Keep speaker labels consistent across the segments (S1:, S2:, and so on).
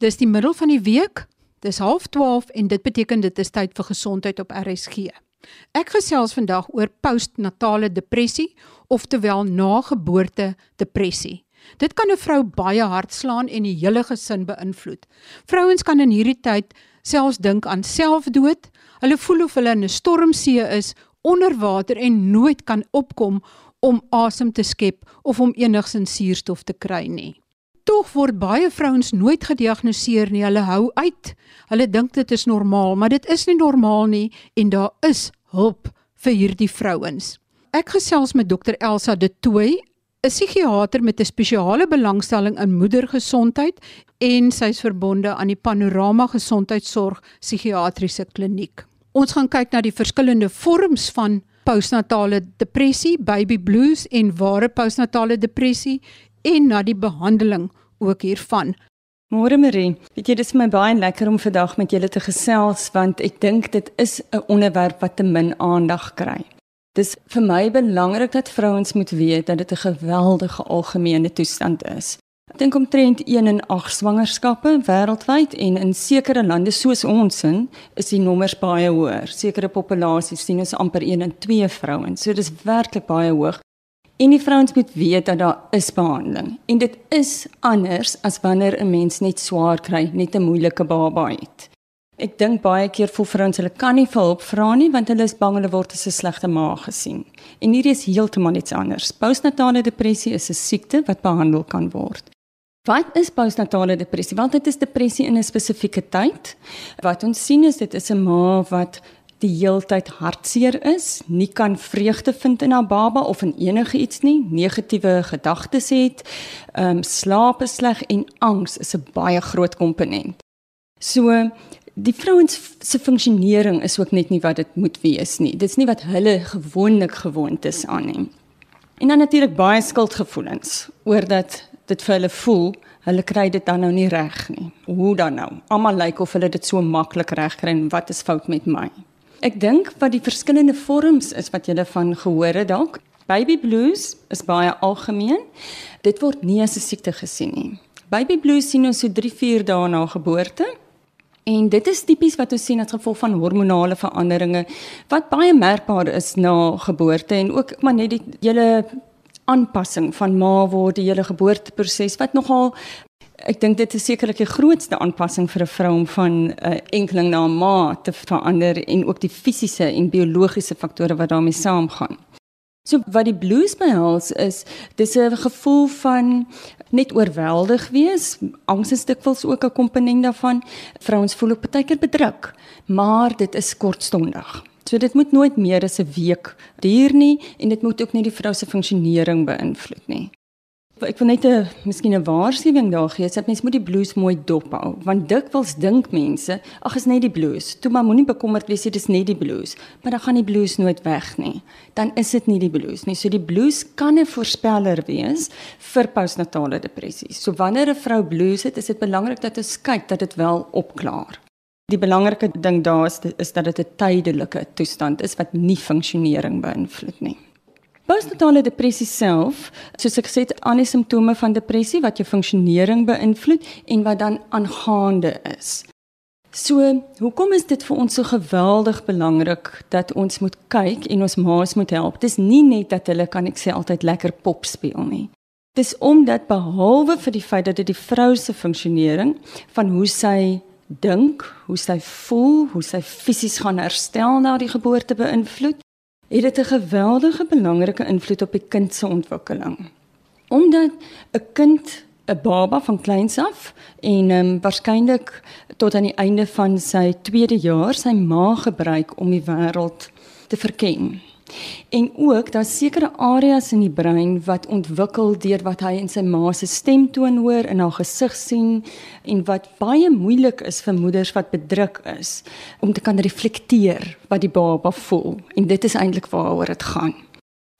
S1: Dis die middel van die week. Dis 12:30 en dit beteken dit is tyd vir gesondheid op RSG. Ek gesels vandag oor postnatale depressie, oftewel nageboorte depressie. Dit kan 'n vrou baie hard slaan en die hele gesin beïnvloed. Vrouens kan in hierdie tyd selfs dink aan selfdood. Hulle voel of hulle in 'n stormsee is onder water en nooit kan opkom om asem te skep of om enigsins suurstof te kry nie. Tog word baie vrouens nooit gediagnoseer nie. Hulle hou uit. Hulle dink dit is normaal, maar dit is nie normaal nie en daar is hulp vir hierdie vrouens. Ek gesels met dokter Elsa De Tooy, 'n psigiater met 'n spesiale belangstelling in moedergesondheid en sy's verbonde aan die Panorama Gesondheidsorg Psigiatriese Kliniek. Ons gaan kyk na die verskillende vorms van postnatale depressie, baby blues en ware postnatale depressie en na die behandeling ook hiervan.
S2: Môre Marie, weet jy dis vir my baie lekker om vandag met julle te gesels want ek dink dit is 'n onderwerp wat te min aandag kry. Dis vir my belangrik dat vrouens moet weet dat dit 'n geweldige algemene toestand is. Ek dink omtrent 1 in 8 swangerskappe wêreldwyd en in sekere lande soos ons in is die nommers baie hoër. Sekere populasies sien ons amper 1 in 2 vrouens. So dis werklik baie hoog. En die vrouens moet weet dat daar is behandeling en dit is anders as wanneer 'n mens net swaar kry, net 'n moeilike baba het. Ek dink baie keer voel vrouens hulle kan nie vir hulp vra nie want hulle is bang hulle word as 'n slegte ma gesien. En hierdie is heeltemal iets anders. Postnatale depressie is 'n siekte wat behandel kan word. Wat is postnatale depressie? Want dit is depressie in 'n spesifieke tyd. Wat ons sien is dit is 'n ma wat die heeltyd hartseer is, nie kan vreugde vind in haar baba of in enige iets nie, negatiewe gedagtes het, ehm um, slaap is sleg en angs is 'n baie groot komponent. So die vrouens se funksionering is ook net nie wat dit moet wees nie. Dit's nie wat hulle gewoonlik gewoond is aan nie. En dan natuurlik baie skuldgevoelens oor dat dit vir hulle voel hulle kry dit dan nou nie reg nie. Hoe dan nou? Almal lyk of hulle dit so maklik reg kry en wat is fout met my? Ek dink wat die verskillende vorms is wat jy van gehoor het dalk. Baby blues is baie algemeen. Dit word nie as 'n siekte gesien nie. Baby blues sien ons so 3-4 dae na geboorte. En dit is tipies wat ons sien as gevolg van hormonale veranderinge wat baie merkbaar is na geboorte en ook maar net die hele aanpassing van ma word die hele geboorteproses wat nogal Ek dink dit is sekerlik die grootste aanpassing vir 'n vrou om van 'n uh, enkeling na 'n ma te verander en ook die fisiese en biologiese faktore wat daarmee saamgaan. So wat die blues behels is dis 'n gevoel van net oorweldig wees, angs is dikwels ook 'n komponent daarvan. Vrouens voel ook baie keer bedruk, maar dit is kortstondig. So dit moet nooit meer as 'n week duur nie en dit moet ook nie die vrou se funksionering beïnvloed nie ek wil net 'n miskien 'n waarskuwing daar gee, dat mense moet die blues mooi dop hou, want dikwels dink mense, ag is net die blues. Toe maar moenie bekommerd wees dit is net die blues, maar dan gaan die blues nooit weg nie. Dan is dit nie die blues nie. So die blues kan 'n voorspeller wees vir postnatale depressie. So wanneer 'n vrou blues het, is dit belangrik dat ons kyk dat dit wel opklaar. Die belangrike ding daar is, is dat dit 'n tydelike toestand is wat nie funksionering beïnvloed nie. Postnatale depressie self, soos ek gesê het, aan die simptome van depressie wat jou funksionering beïnvloed en wat dan aangaande is. So, hoekom is dit vir ons so geweldig belangrik dat ons moet kyk en ons ma's moet help? Dis nie net dat hulle kan ek sê altyd lekker pop speel nie. Dis omdat behalwe vir die feit dat dit die vrou se funksionering van hoe sy dink, hoe sy voel, hoe sy fisies gaan herstel na die geboorte beïnvloed, het dit 'n geweldige belangrike invloed op die kind se ontwikkeling. Omdat 'n kind 'n baba van kleins af en ehm um, waarskynlik tot aan die einde van sy tweede jaar sy ma gebruik om die wêreld te verken. En ook daar sekere areas in die brein wat ontwikkel deur wat hy in sy ma se stemtoon hoor en haar gesig sien en wat baie moeilik is vir moeders wat bedruk is om te kan reflekteer wat die baba voel en dit is eintlik waaroor dit gaan.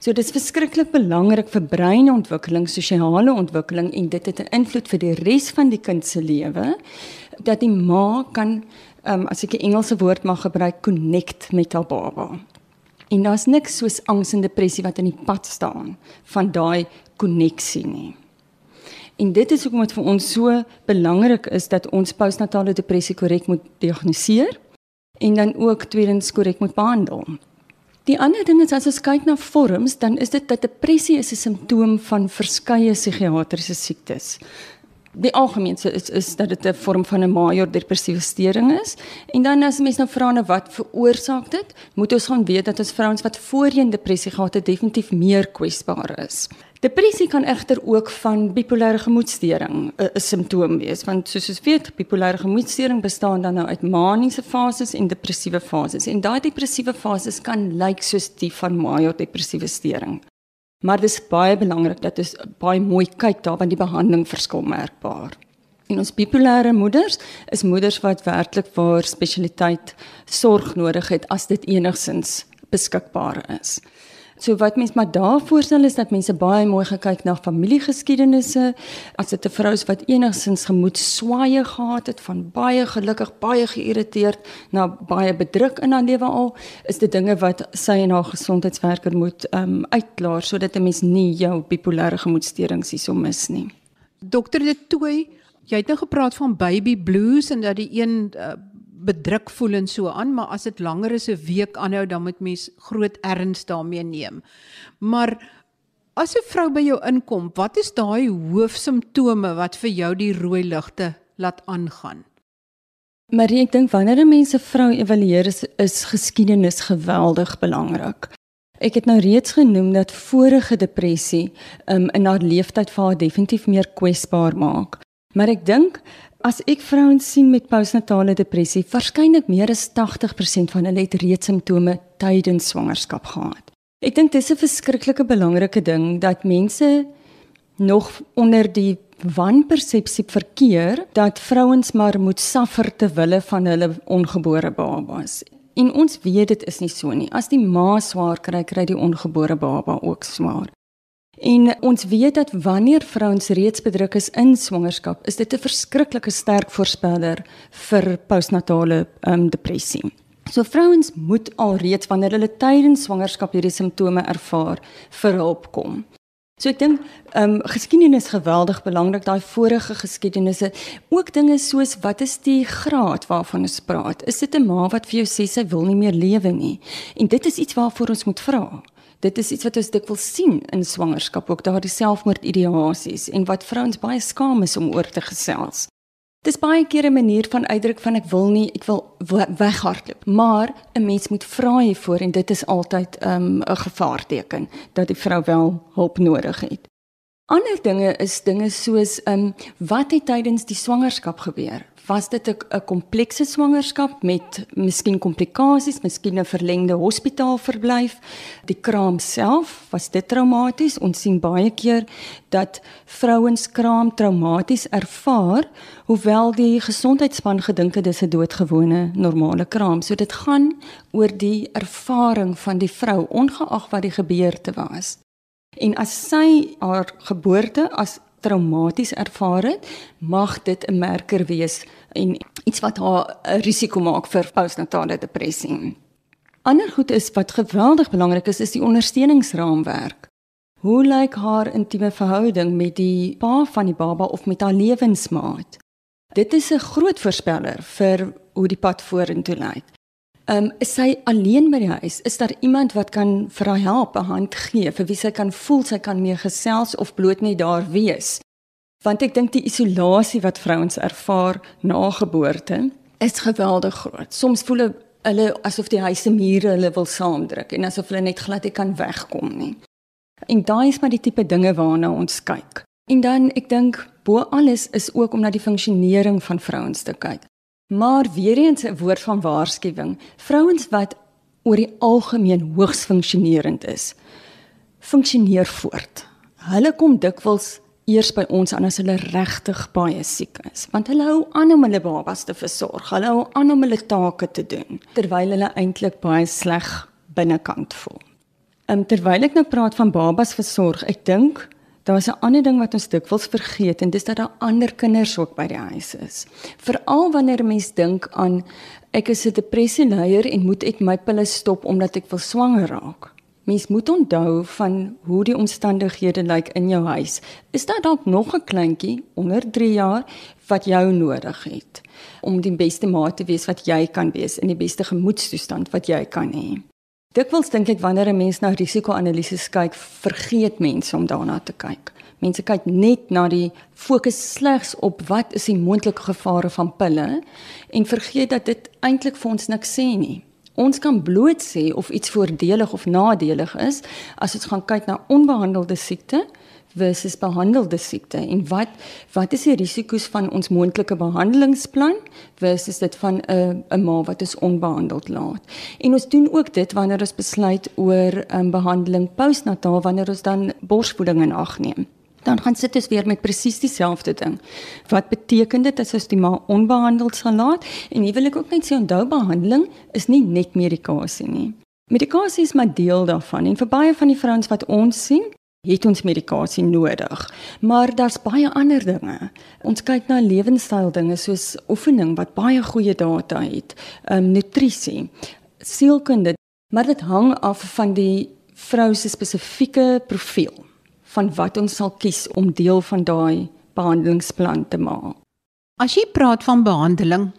S2: So dit is verskriklik belangrik vir breinontwikkeling, sosiale ontwikkeling en dit het 'n invloed vir die res van die kind se lewe dat die ma kan um, as ek 'n Engelse woord mag gebruik connect met haar baba. En daar's niks soos angs en depressie wat in die pad staan van daai koneksie nie. En dit is hoekom dit vir ons so belangrik is dat ons postnatale depressie korrek moet diagnoseer en dan ook tweedens korrek moet behandel. Die ander ding is as ons kyk na vorms, dan is dit dat depressie is 'n simptoom van verskeie psigiatriese siektes die algemeenste is is dat dit 'n vorm van 'n major depressiewe storing is. En dan as mense nou vra nou wat veroorsaak dit, moet ons gaan weet dat ons vrouens wat voorheen depressie gehad het, definitief meer kwesbaar is. Depressie kan egter ook van bipolêre gemoedstoring 'n simptoom wees, want soos ons weet, bipolêre gemoedstoring bestaan dan nou uit maniese fases en depressiewe fases. En daai depressiewe fases kan lyk soos die van major depressiewe storing. Maar dis baie belangrik dat ons baie mooi kyk daar want die behandeling verskil merkbaar. En ons bipolêre moeders is moeders wat werklik vir spesialiteit sorg nodig het as dit enigsins beskikbaar is. So wat mens maar daar voorstel is dat mense baie mooi gekyk na familiegeskiedenisse, as dit 'n vrou is wat enigsins gemoedswaaye gehad het van baie gelukkig, baie geïrriteerd na baie bedruk in haar lewe al, is dit dinge wat sy en haar gesondheidswerker moet ehm um, uitklaar sodat 'n mens nie jou bipolêre gemoedstoornings hierso mis nie.
S1: Dokter De Tooy, jy het nou gepraat van baby blues en dat die een uh, bedruk voel en so aan, maar as dit langer as 'n week aanhou, dan moet mens groot erns daarmee neem. Maar as 'n vrou by jou inkom, wat is daai hoofsimptome wat vir jou die rooi ligte laat aangaan?
S2: Marie, ek dink wanneer 'n mens 'n vrou evalueer, is, is geskiedenis geweldig belangrik. Ek het nou reeds genoem dat vorige depressie um, in haar lewenstyd vir haar definitief meer kwesbaar maak. Maar ek dink As ek vrouens sien met postnatale depressie, waarskynlik meer as 80% van hulle het reeds simptome tydens swangerskap gehad. Ek dink dis 'n verskriklike belangrike ding dat mense nog onder die wanpersepsie verkeer dat vrouens maar moet suffer te wille van hulle ongebore babas. En ons weet dit is nie so nie. As die ma swaar kry, kry die ongebore baba ook swaar. En ons weet dat wanneer vrouens reeds bedruk is in swangerskap, is dit 'n verskriklike sterk voorspeller vir postnatale um, depressie. So vrouens moet alreeds wanneer hulle tydens swangerskap hierdie simptome ervaar, vir hulp kom. So ek dink ehm um, geskiedenis geweldig belangrik daai vorige geskiedenisse ook dinge soos wat is die graad waarvan ons praat is dit 'n ma wat vir jou sê sy wil nie meer lewe nie en dit is iets waarvoor ons moet vra dit is iets wat ons dikwels sien in swangerskap ook daardie selfmoordideasies en wat vrouens baie skaam is om oor te gesels. Dis baie keer 'n manier van uitdruk van ek wil nie, ek wil weghardloop, maar 'n mens moet vra hiervoor en dit is altyd um, 'n um, gevaarteken dat die vrou wel hulp nodig het. Ander dinge is dinge soos um, wat het tydens die swangerskap gebeur? Was dit 'n komplekse swangerskap met miskien komplikasies, miskien 'n verlengde hospitaalverblyf. Die kraam self, was dit traumaties? Ons sien baie keer dat vrouens kraam traumaties ervaar, hoewel die gesondheidsspan gedink het dis 'n doodgewone normale kraam. So dit gaan oor die ervaring van die vrou ongeag wat die gebeurte was. En as sy haar geboorte as traumaties ervaar het, mag dit 'n merker wees en iets wat haar 'n risiko maak vir postnatale depressie. Ander goed is wat geweldig belangrik is, is die ondersteuningsraamwerk. Hoe lyk haar intieme verhouding met die pa van die baba of met haar lewensmaat? Dit is 'n groot voorspeller vir hoe die pad vorentoe lyk. Ehm um, is sy alleen by die huis? Is daar iemand wat kan vir haar help, 'n hand gee, vir wie sy kan voel sy kan mee gesels of bloot net daar wees? Want ek dink die isolasie wat vrouens ervaar na geboorte is geweldig groot. Soms voel hulle asof die huise mure hulle wil saamdruk en asof hulle net glad nie kan wegkom nie. En daai is maar die tipe dinge waarna ons kyk. En dan ek dink bo alles is ook om na die funksionering van vrouens te kyk. Maar weer eens 'n woord van waarskuwing. Vrouens wat oor die algemeen hoogs funksionerend is, funksioneer voort. Hulle kom dikwels eers by ons aan as hulle regtig baie siek is, want hulle hou aan om hulle babas te versorg. Hulle hou aan om hulle take te doen terwyl hulle eintlik baie sleg binnekant voel. Ehm um, terwyl ek nou praat van babas versorg, ek dink Daar is 'n ander ding wat ons dikwels vergeet en dis dat daar ander kinders ook by die huis is. Veral wanneer mens dink aan ek is 'n depressie leier en moet ek my pille stop omdat ek wil swanger raak. Mens moet onthou van hoe die omstandighede lyk in jou huis. Is daar dalk nog 'n kleintjie onder 3 jaar wat jou nodig het om die beste ma te wees wat jy kan wees in die beste gemoedstoestand wat jy kan hê? Dikwels dink ek wanneer 'n mens na risiko-analises kyk, vergeet mense om daarna te kyk. Mense kyk net na die fokus slegs op wat is die moontlike gevare van pille en vergeet dat dit eintlik vir ons niks sê nie. Ons kan bloot sê of iets voordelig of nadelig is as ons gaan kyk na onbehandelde siekte versus behandelde siekte en wat wat is die risiko's van ons moontlike behandelingsplan versus dit van 'n 'n ma wat is onbehandeld laat. En ons doen ook dit wanneer ons besluit oor 'n um, behandeling postnataal wanneer ons dan borsvoeding in ag neem dan gaan sit ons weer met presies dieselfde ding. Wat beteken dit as ons die ma onbehandeld sal laat? En hier wil ek ook net sê onthou behandeling is nie net medikasie nie. Medikasie is maar deel daarvan en vir baie van die vrouens wat ons sien, het ons medikasie nodig. Maar daar's baie ander dinge. Ons kyk na lewenstyl dinge soos oefening wat baie goeie data het, ehm um, nutrisie, sielkunde, maar dit hang af van die vrou se spesifieke profiel van wat ons sal kies om deel van daai behandelingsplan te maak.
S1: As jy praat van behandeling,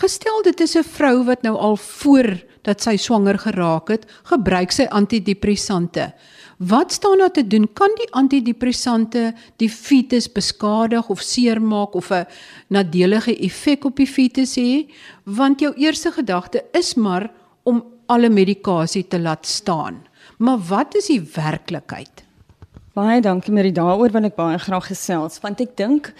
S1: gestel dit is 'n vrou wat nou al voor dat sy swanger geraak het, gebruik sy antidepressante. Wat staan daar te doen? Kan die antidepressante die fetus beskadig of seermaak of 'n nadelige effek op die fetus hê? Want jou eerste gedagte is maar om alle medikasie te laat staan. Maar wat is die werklikheid?
S2: Baie dankie Marie, daaroor wil ek baie graag gesels want ek dink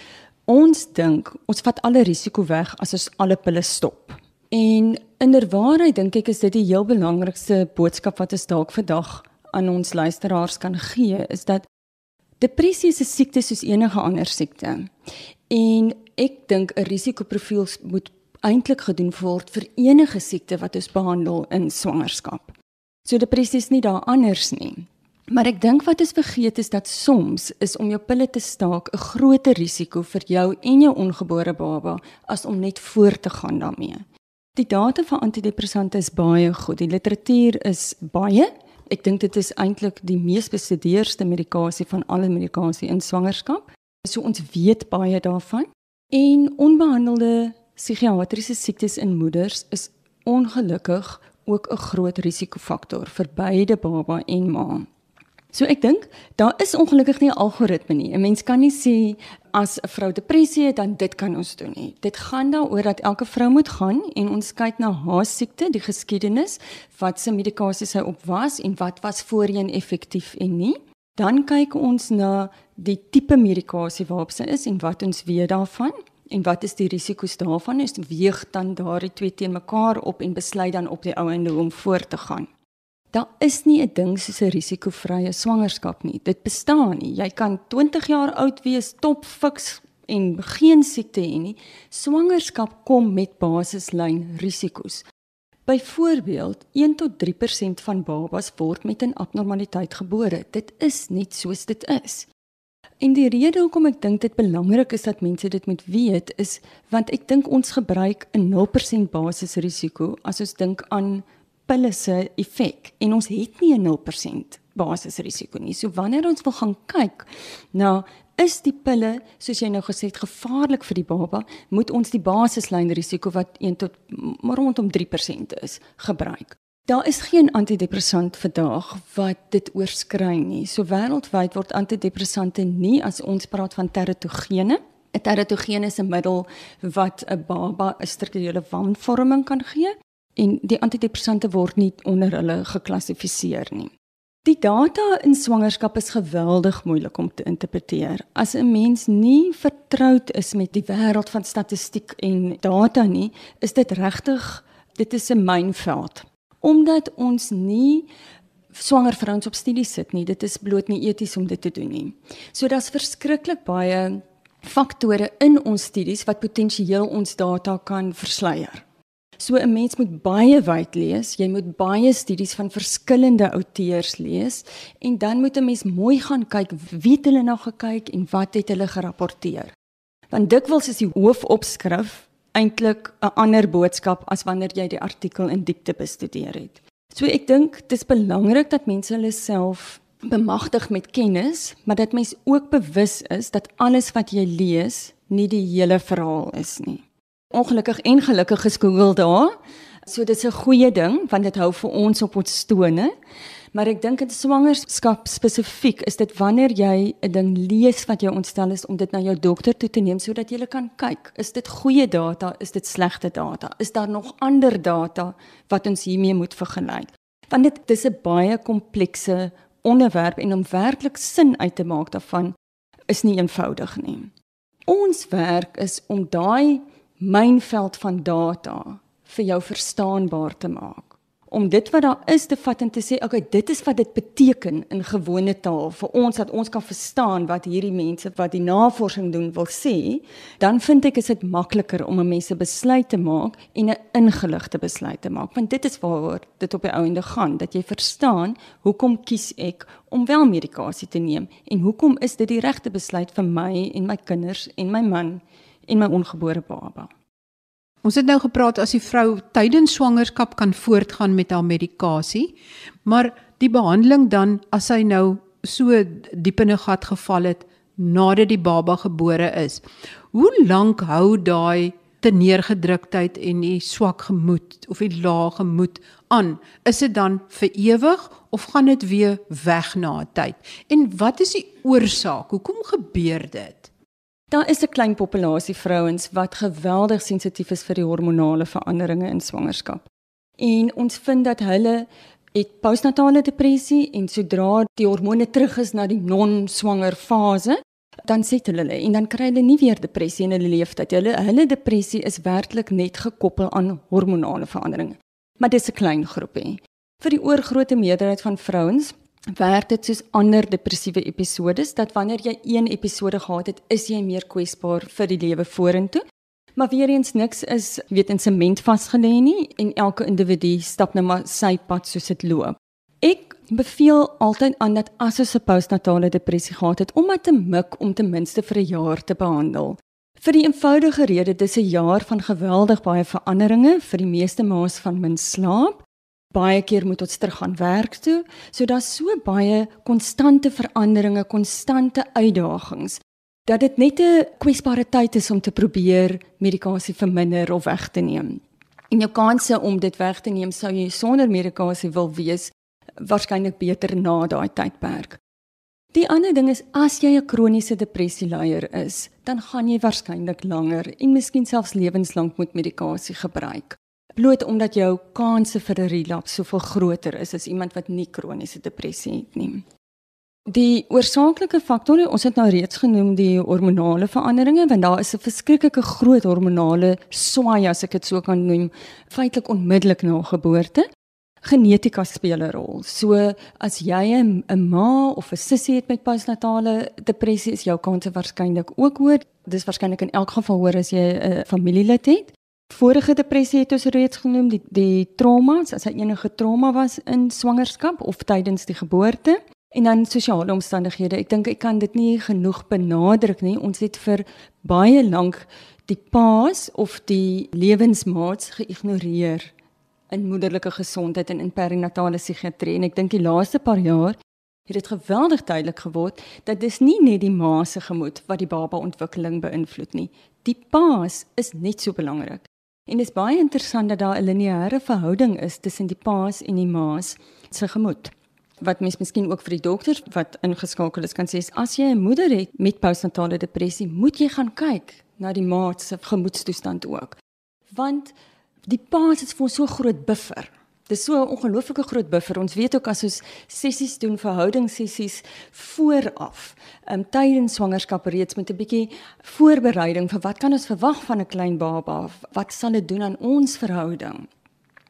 S2: ons dink ons vat alle risiko weg as ons alle pille stop. En inderwaarheid dink ek is dit die heel belangrikste boodskap wat ons dalk vandag aan ons luisteraars kan gee is dat depressie is 'n siekte soos enige ander siekte. En ek dink 'n risikoprofiel moet eintlik gedoen word vir enige siekte wat ons behandel in swangerskap. So depressie is nie daar anders nie. Maar ek dink wat is vergeet is dat soms is om jou pille te staak 'n groter risiko vir jou en jou ongebore baba as om net voort te gaan daarmee. Die data vir antidepressante is baie goed. Die literatuur is baie. Ek dink dit is eintlik die mees bestudeerde medikasie van alle medikasie in swangerskap. So ons weet baie daarvan. En onbehandelde psigiatriese siektes in moeders is ongelukkig ook 'n groot risikofaktor vir beide baba en ma. So ek dink daar is ongelukkig nie 'n algoritme nie. 'n Mens kan nie sê as 'n vrou depressie het dan dit kan ons doen nie. Dit gaan daaroor dat elke vrou moet gaan en ons kyk na haar siekte, die geskiedenis, wat se medikasie sy op was en wat was voorheen effektief en nie. Dan kyk ons na die tipe medikasie waarop sy is en wat ons weet daarvan en wat is die risiko's daarvan? Ons weeg dan daardie twee teen mekaar op en besluit dan op die ou einde hoe om voort te gaan. Daar is nie 'n ding soos 'n risikovrye swangerskap nie. Dit bestaan nie. Jy kan 20 jaar oud wees, top fiks en geen siekte hê nie. Swangerskap kom met basislyn risiko's. Byvoorbeeld, 1 tot 3% van babas word met 'n abnormaliteit gebore. Dit is net soos dit is. En die rede hoekom ek dink dit belangrik is dat mense dit moet weet is want ek dink ons gebruik 'n 0% basisrisiko as ons dink aan pille se effek en ons het nie 'n 0% basisrisiko nie. So wanneer ons wil gaan kyk na is die pille soos jy nou gesê het gevaarlik vir die baba, moet ons die basislyn risiko wat 1 tot rondom 3% is gebruik. Daar is geen antidepressant vandag wat dit oorskry nie. So wêreldwyd word antidepressante nie as ons praat van teratogene 'n teratogene is 'n middel wat 'n baba 'n strukturele wanvorming kan gee en die antidepressante word nie onder hulle geklassifiseer nie. Die data in swangerskap is geweldig moeilik om te interpreteer. As 'n mens nie vertroud is met die wêreld van statistiek en data nie, is dit regtig dit is 'n mynveld. Omdat ons nie swanger vrouens op studies sit nie, dit is bloot nie eties om dit te doen nie. So daar's verskriklik baie faktore in ons studies wat potensieel ons data kan versleier. So 'n mens moet baie wyd lees, jy moet baie studies van verskillende auteurs lees en dan moet 'n mens mooi gaan kyk wie het hulle na gekyk en wat het hulle gerapporteer. Want dikwels is die hoofopskrif eintlik 'n ander boodskap as wanneer jy die artikel in diepte bestudeer het. So ek dink dis belangrik dat mense hulle self bemagtig met kennis, maar dat mens ook bewus is dat alles wat jy lees nie die hele verhaal is nie. Ongelukkig en gelukkig is Google daar. So dit is 'n goeie ding want dit hou vir ons op ons tone. Maar ek dink in swangerskap spesifiek is dit wanneer jy 'n ding lees wat jou ontstel is om dit na jou dokter toe te neem sodat jy kan kyk, is dit goeie data, is dit slegte data? Is daar nog ander data wat ons hiermee moet vergelyk? Want dit dis 'n baie komplekse onderwerp en om werklik sin uit te maak daarvan is nie eenvoudig nie. Ons werk is om daai mynveld van data vir jou verstaanbaar te maak. Om dit wat daar is te vat en te sê okay dit is wat dit beteken in gewone taal vir ons dat ons kan verstaan wat hierdie mense wat die navorsing doen wil sê dan vind ek is dit makliker om 'n mens se besluit te maak en 'n ingeligte besluit te maak want dit is waaroor dit op die ouende gaan dat jy verstaan hoekom kies ek om wel medikasie te neem en hoekom is dit die regte besluit vir my en my kinders en my man en my ongebore baba
S1: Ons het nou gepraat as die vrou tydens swangerskap kan voortgaan met haar medikasie, maar die behandeling dan as sy nou so diep in 'n gat geval het nadat die baba gebore is. Hoe lank hou daai teneergedruktheid en die swak gemoed of die lae gemoed aan? Is dit dan vir ewig of gaan dit weer weg na 'n tyd? En wat is die oorsaak? Hoekom gebeur dit?
S2: Daar is 'n klein populasie vrouens wat geweldig sensitief is vir die hormonale veranderinge in swangerskap. En ons vind dat hulle het postnatale depressie en sodra die hormone terug is na die non-swanger fase, dan sit hulle en dan kry hulle nie weer depressie in hulle lewenstyd. Hulle hulle depressie is werklik net gekoppel aan hormonale veranderinge. Maar dis 'n klein groepie. Vir die oorgrootste meerderheid van vrouens werk dit soos ander depressiewe episodes dat wanneer jy een episode gehad het, is jy meer kwesbaar vir die lewe vorentoe. Maar weer eens niks is weet in sement vasgelê nie en elke individu stap nou maar sy pad soos dit loop. Ek beveel altyd aan dat as ons 'n postnatale depressie gehad het, om dit te mik om ten minste vir 'n jaar te behandel. Vir die eenvoudige rede dis 'n jaar van geweldig baie veranderinge vir die meeste ma's van min slaap baie keer moet ons terug gaan werk toe. So daar's so baie konstante veranderinge, konstante uitdagings dat dit net 'n kwesbare tyd is om te probeer medikasie verminder of weg te neem. En jou kanse om dit weg te neem sou jy sonder medikasie wil wees waarskynlik beter na daai tydperk. Die ander ding is as jy 'n kroniese depressie leier is, dan gaan jy waarskynlik langer en miskien selfs lewenslank moet medikasie gebruik bloot omdat jou kanse vir 'n relapse soveel groter is as iemand wat nie kroniese depressie het nie. Die oorsaaklike faktore, ons het nou reeds genoem die hormonale veranderinge, want daar is 'n verskriklike groot hormonale swaai as ek dit so kan noem, feitelik onmiddellik na geboorte. Genetika speel 'n rol. So as jy 'n ma of 'n sussie het met postnatale depressie, is jou kanse waarskynlik ook hoër. Dis waarskynlik in elk geval hoër as jy 'n familielid het. Vorige depressie het ons reeds genoem die die traumas, as hy enige trauma was in swangerskap of tydens die geboorte en dan sosiale omstandighede. Ek dink ek kan dit nie genoeg benadruk nie. Ons het vir baie lank die paas of die lewensmaats geïgnoreer in moederlike gesondheid en in perinatale psigiatrie en ek dink die laaste paar jaar het dit geweldig duidelik geword dat dis nie net die ma se gemoed wat die baba ontwikkeling beïnvloed nie. Die paas is net so belangrik. En dit is baie interessant dat daar 'n lineêre verhouding is tussen die paas en die maas se gemoed. Wat mens miskien ook vir die dokters wat ingeskakel is kan sê is as jy 'n moeder het met postnatale depressie, moet jy gaan kyk na die maat se gemoedstoestand ook. Want die paas is vir ons so groot buffer Dis so 'n ongelooflike groot buffer. Ons weet ook as ons sessies doen, verhoudingssessies vooraf, ehm um, tydens swangerskap reeds met 'n bietjie voorbereiding vir wat kan ons verwag van 'n klein baba? Wat sal dit doen aan ons verhouding?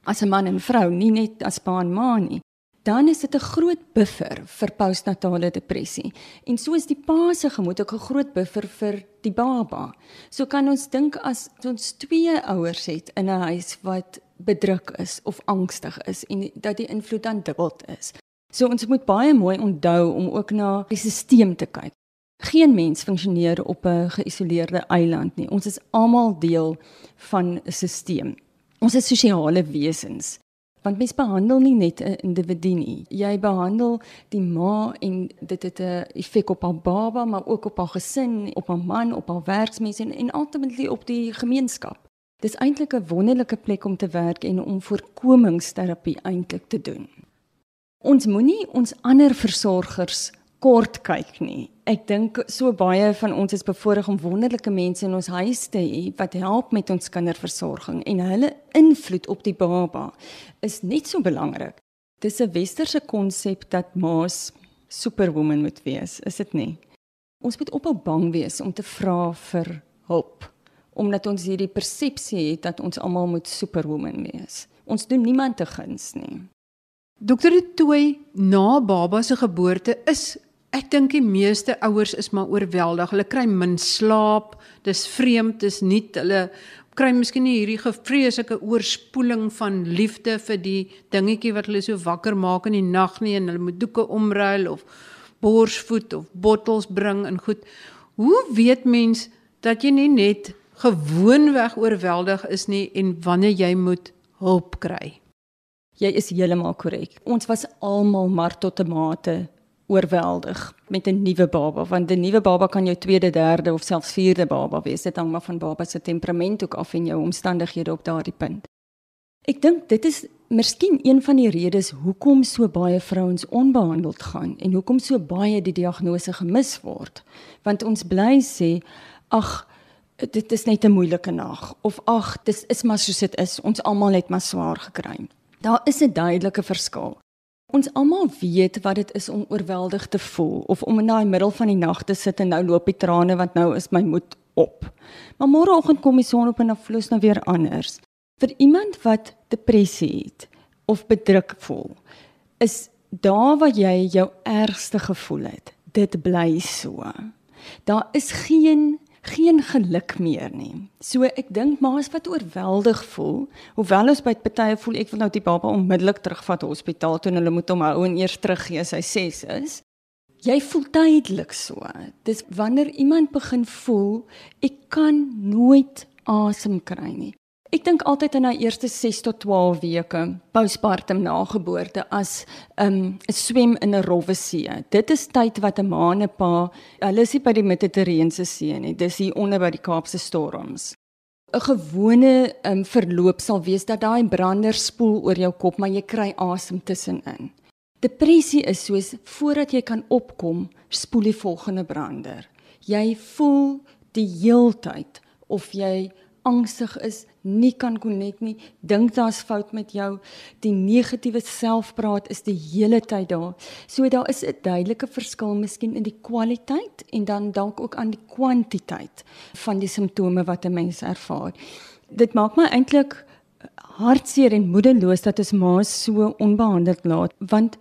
S2: As 'n man en vrou, nie net as pa en ma nie dan is dit 'n groot buffer vir postnatale depressie. En so is die pa se gemoed ook 'n groot buffer vir die baba. So kan ons dink as ons twee ouers het in 'n huis wat bedruk is of angstig is en dat die invloed dan dubbel is. So ons moet baie mooi onthou om ook na die stelsel te kyk. Geen mens funksioneer op 'n geïsoleerde eiland nie. Ons is almal deel van 'n stelsel. Ons is sosiale wesens want mens behandel nie net 'n individu nie. Jy behandel die ma en dit het 'n effek op haar baba, maar ook op haar gesin, op haar man, op haar werksmense en, en ultimately op die gemeenskap. Dis eintlik 'n wonderlike plek om te werk en om voorkomingsterapie eintlik te doen. Ons moenie ons ander versorgers kort kyk nie. Ek dink so baie van ons is bevoorreg om wonderlike mense in ons huis te hê wat help met ons kinderversorging en hulle invloed op die baba is net so belangrik. Dis 'n westerse konsep dat ma's superwoman moet wees, is dit nie? Ons moet ophou bang wees om te vra vir hulp omdat ons hierdie persepsie het dat ons almal moet superwoman wees. Ons doen niemand te guns nie.
S1: Dokter Tooi na baba se geboorte is Ek dink die meeste ouers is maar oorweldig. Hulle kry min slaap. Dis vreemd, dis nie hulle kry miskien nie hierdie gevreeslike oorspoeling van liefde vir die dingetjie wat hulle so wakker maak in die nag nie en hulle moet doeke omruil of borsvoed of bottels bring en goed. Hoe weet mens dat jy nie net gewoonweg oorweldig is nie en wanneer jy moet hulp kry?
S2: Jy is heeltemal korrek. Ons was almal maar tot 'n mate oorweldig met 'n nuwe baba want 'n nuwe baba kan jou tweede, derde of selfs vierde baba wees. Dit hang maar van baba se temperament ook af en jou omstandighede op daardie punt. Ek dink dit is miskien een van die redes hoekom so baie vrouens onbehandeld gaan en hoekom so baie die diagnose gemis word. Want ons bly sê, ag, dit is net 'n moeilike nag of ag, dis is maar soos dit is. Ons almal het maar swaar gekry. Daar is 'n duidelike verskil. Ons almal weet wat dit is om oorweldig te voel of om in daai middel van die nag te sit en nou loop die trane want nou is my moed op. Maar môreoggend kom die son op en dan vloes nou weer anders. Vir iemand wat depressie het of bedruk voel, is daar waar jy jou ergste gevoel het, dit bly so. Daar is geen geen geluk meer nie. So ek dink ma's wat oorweldig voel, hoewel ons by partye voel ek wil nou die baba onmiddellik terugvat hospitaal toe en hulle moet hom hou en eers teruggee as hy 6 is. Jy voel tydelik so. Dis wanneer iemand begin voel ek kan nooit asem kry nie. Ek dink altyd in daai eerste 6 tot 12 weke postpartum na geboorte as 'n um, swem in 'n rowwe see. Dit is tyd wat 'n ma en 'n pa, hulle is nie by die Mediterrane See nie, dis hier onder by die Kaapse storms. 'n Gewone um, verloop sal wees dat daai brander spoel oor jou kop, maar jy kry asem tussenin. Depressie is soos voordat jy kan opkom, spoel die volgende brander. Jy voel die heeltyd of jy angstig is, nie kan konnek nie, dink daar's fout met jou, die negatiewe selfpraat is die hele tyd daar. So daar is 'n duidelike verskil miskien in die kwaliteit en dan dalk ook aan die kwantiteit van die simptome wat 'n mens ervaar. Dit maak my eintlik hartseer en moedeloos dat ons ma's so onbehandeld laat, want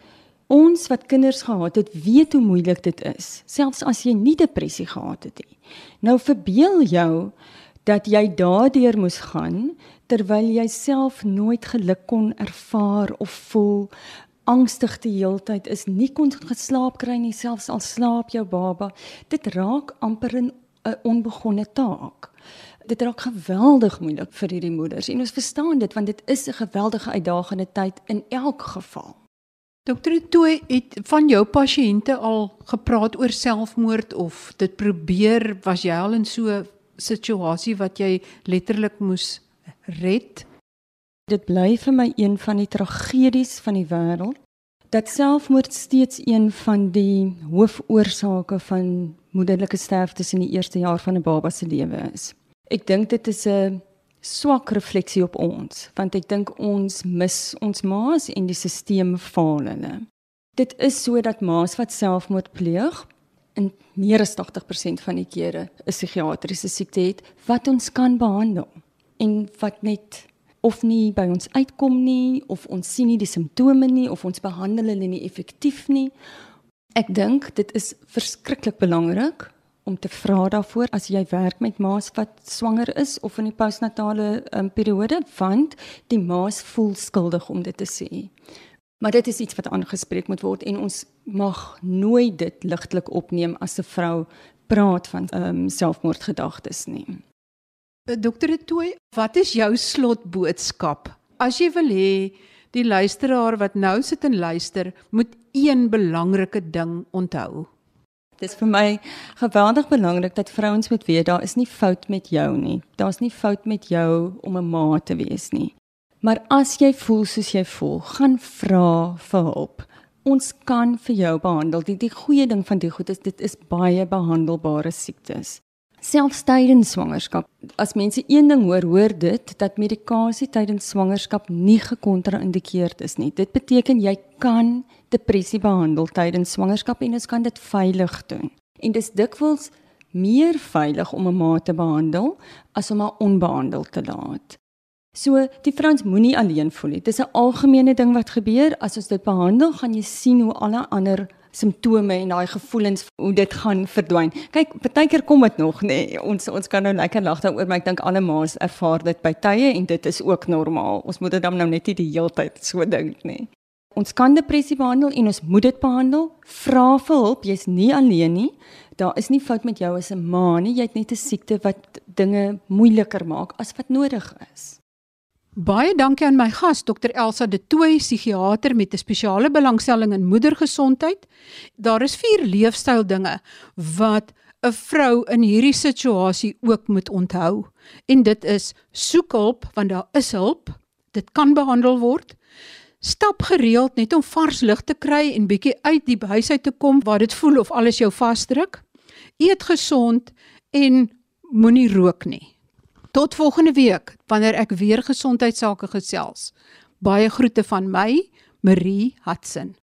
S2: ons wat kinders gehad het, weet hoe moeilik dit is, selfs as jy nie depressie gehad het nie. Nou verbeel jou dat jy daardeur moes gaan terwyl jy self nooit geluk kon ervaar of voel angstig die heeltyd is nie kon geslaap kry nie selfs al slaap jou baba. Dit raak amper 'n onbegonne taak. Dit raak geweldig moeilik vir hierdie moeders en ons verstaan dit want dit is 'n geweldige uitdagende tyd in elk geval.
S1: Dokter Tooi het van jou pasiënte al gepraat oor selfmoord of dit probeer was jy al in so situasie wat jy letterlik moes red?
S2: Dit bly vir my een van die tragedies van die wêreld dat selfmoord steeds een van die hoofoorsake van moederlike sterftes in die eerste jaar van 'n baba se lewe is. Ek dink dit is 'n swak refleksie op ons want ek dink ons mis ons ma's en die stelsel faal hulle. Dit is so dat ma's wat selfmoord pleeg in meer as 80% van die kere 'n psigiatriese siekte het wat ons kan behandel en wat net of nie by ons uitkom nie of ons sien nie die simptome nie of ons behandel hulle nie effektief nie. Ek dink dit is verskriklik belangrik om te vra daarvoor as jy werk met ma's wat swanger is of in die postnatale um, periode want die ma's voel skuldig om dit te sê. Maar dit is iets wat aangespreek moet word en ons mag nooit dit ligtelik opneem as 'n vrou praat van ehm um, selfmoordgedagtes nie.
S1: Eh, Dokter Tooi, wat is jou slotboodskap? As jy wil hê Die luisteraar wat nou sit en luister, moet een belangrike ding onthou.
S2: Dit is vir my geweldig belangrik dat vrouens moet weet daar is nie fout met jou nie. Daar's nie fout met jou om 'n ma te wees nie. Maar as jy voel soos jy voel, gaan vra vir hulp. Ons kan vir jou behandel. Die die goeie ding van die goed is dit is baie behandelbare siektes selfs tydens swangerskap. As mense een ding hoor, hoor dit dat medikasie tydens swangerskap nie gekontra-indikeerd is nie. Dit beteken jy kan depressie behandel tydens swangerskap en ons kan dit veilig doen. En dis dikwels meer veilig om 'n ma te behandel as om haar onbehandeld te laat. So, die vrouens moenie alleen voel nie. Dis 'n algemene ding wat gebeur as ons dit behandel, gaan jy sien hoe alle ander simptome en daai gevoelens hoe dit gaan verdwyn. Kyk, baie keer kom dit nog, nê. Nee, ons ons kan nou lekker lag daaroor, maar ek dink alle ma's ervaar dit by tye en dit is ook normaal. Ons moet dit dan nou net nie die hele tyd so dink nie. Ons kan depressie behandel en ons moet dit behandel. Vra vir hulp, jy's nie alleen nie. Daar is nie fout met jou as 'n ma nie. Jy het net 'n siekte wat dinge moeiliker maak as wat nodig is.
S1: Baie dankie aan my gas Dr Elsa De Tooy, psigiater met 'n spesiale belangstelling in moedergesondheid. Daar is vier leefstyl dinge wat 'n vrou in hierdie situasie ook moet onthou. En dit is soek hulp want daar is hulp. Dit kan behandel word. Stap gereeld net om vars lug te kry en bietjie uit die huis uit te kom waar dit voel of alles jou vasdruk. Eet gesond en moenie rook nie. Tot volgende week wanneer ek weer gesondheidsake gesels. Baie groete van my, Marie Hudson.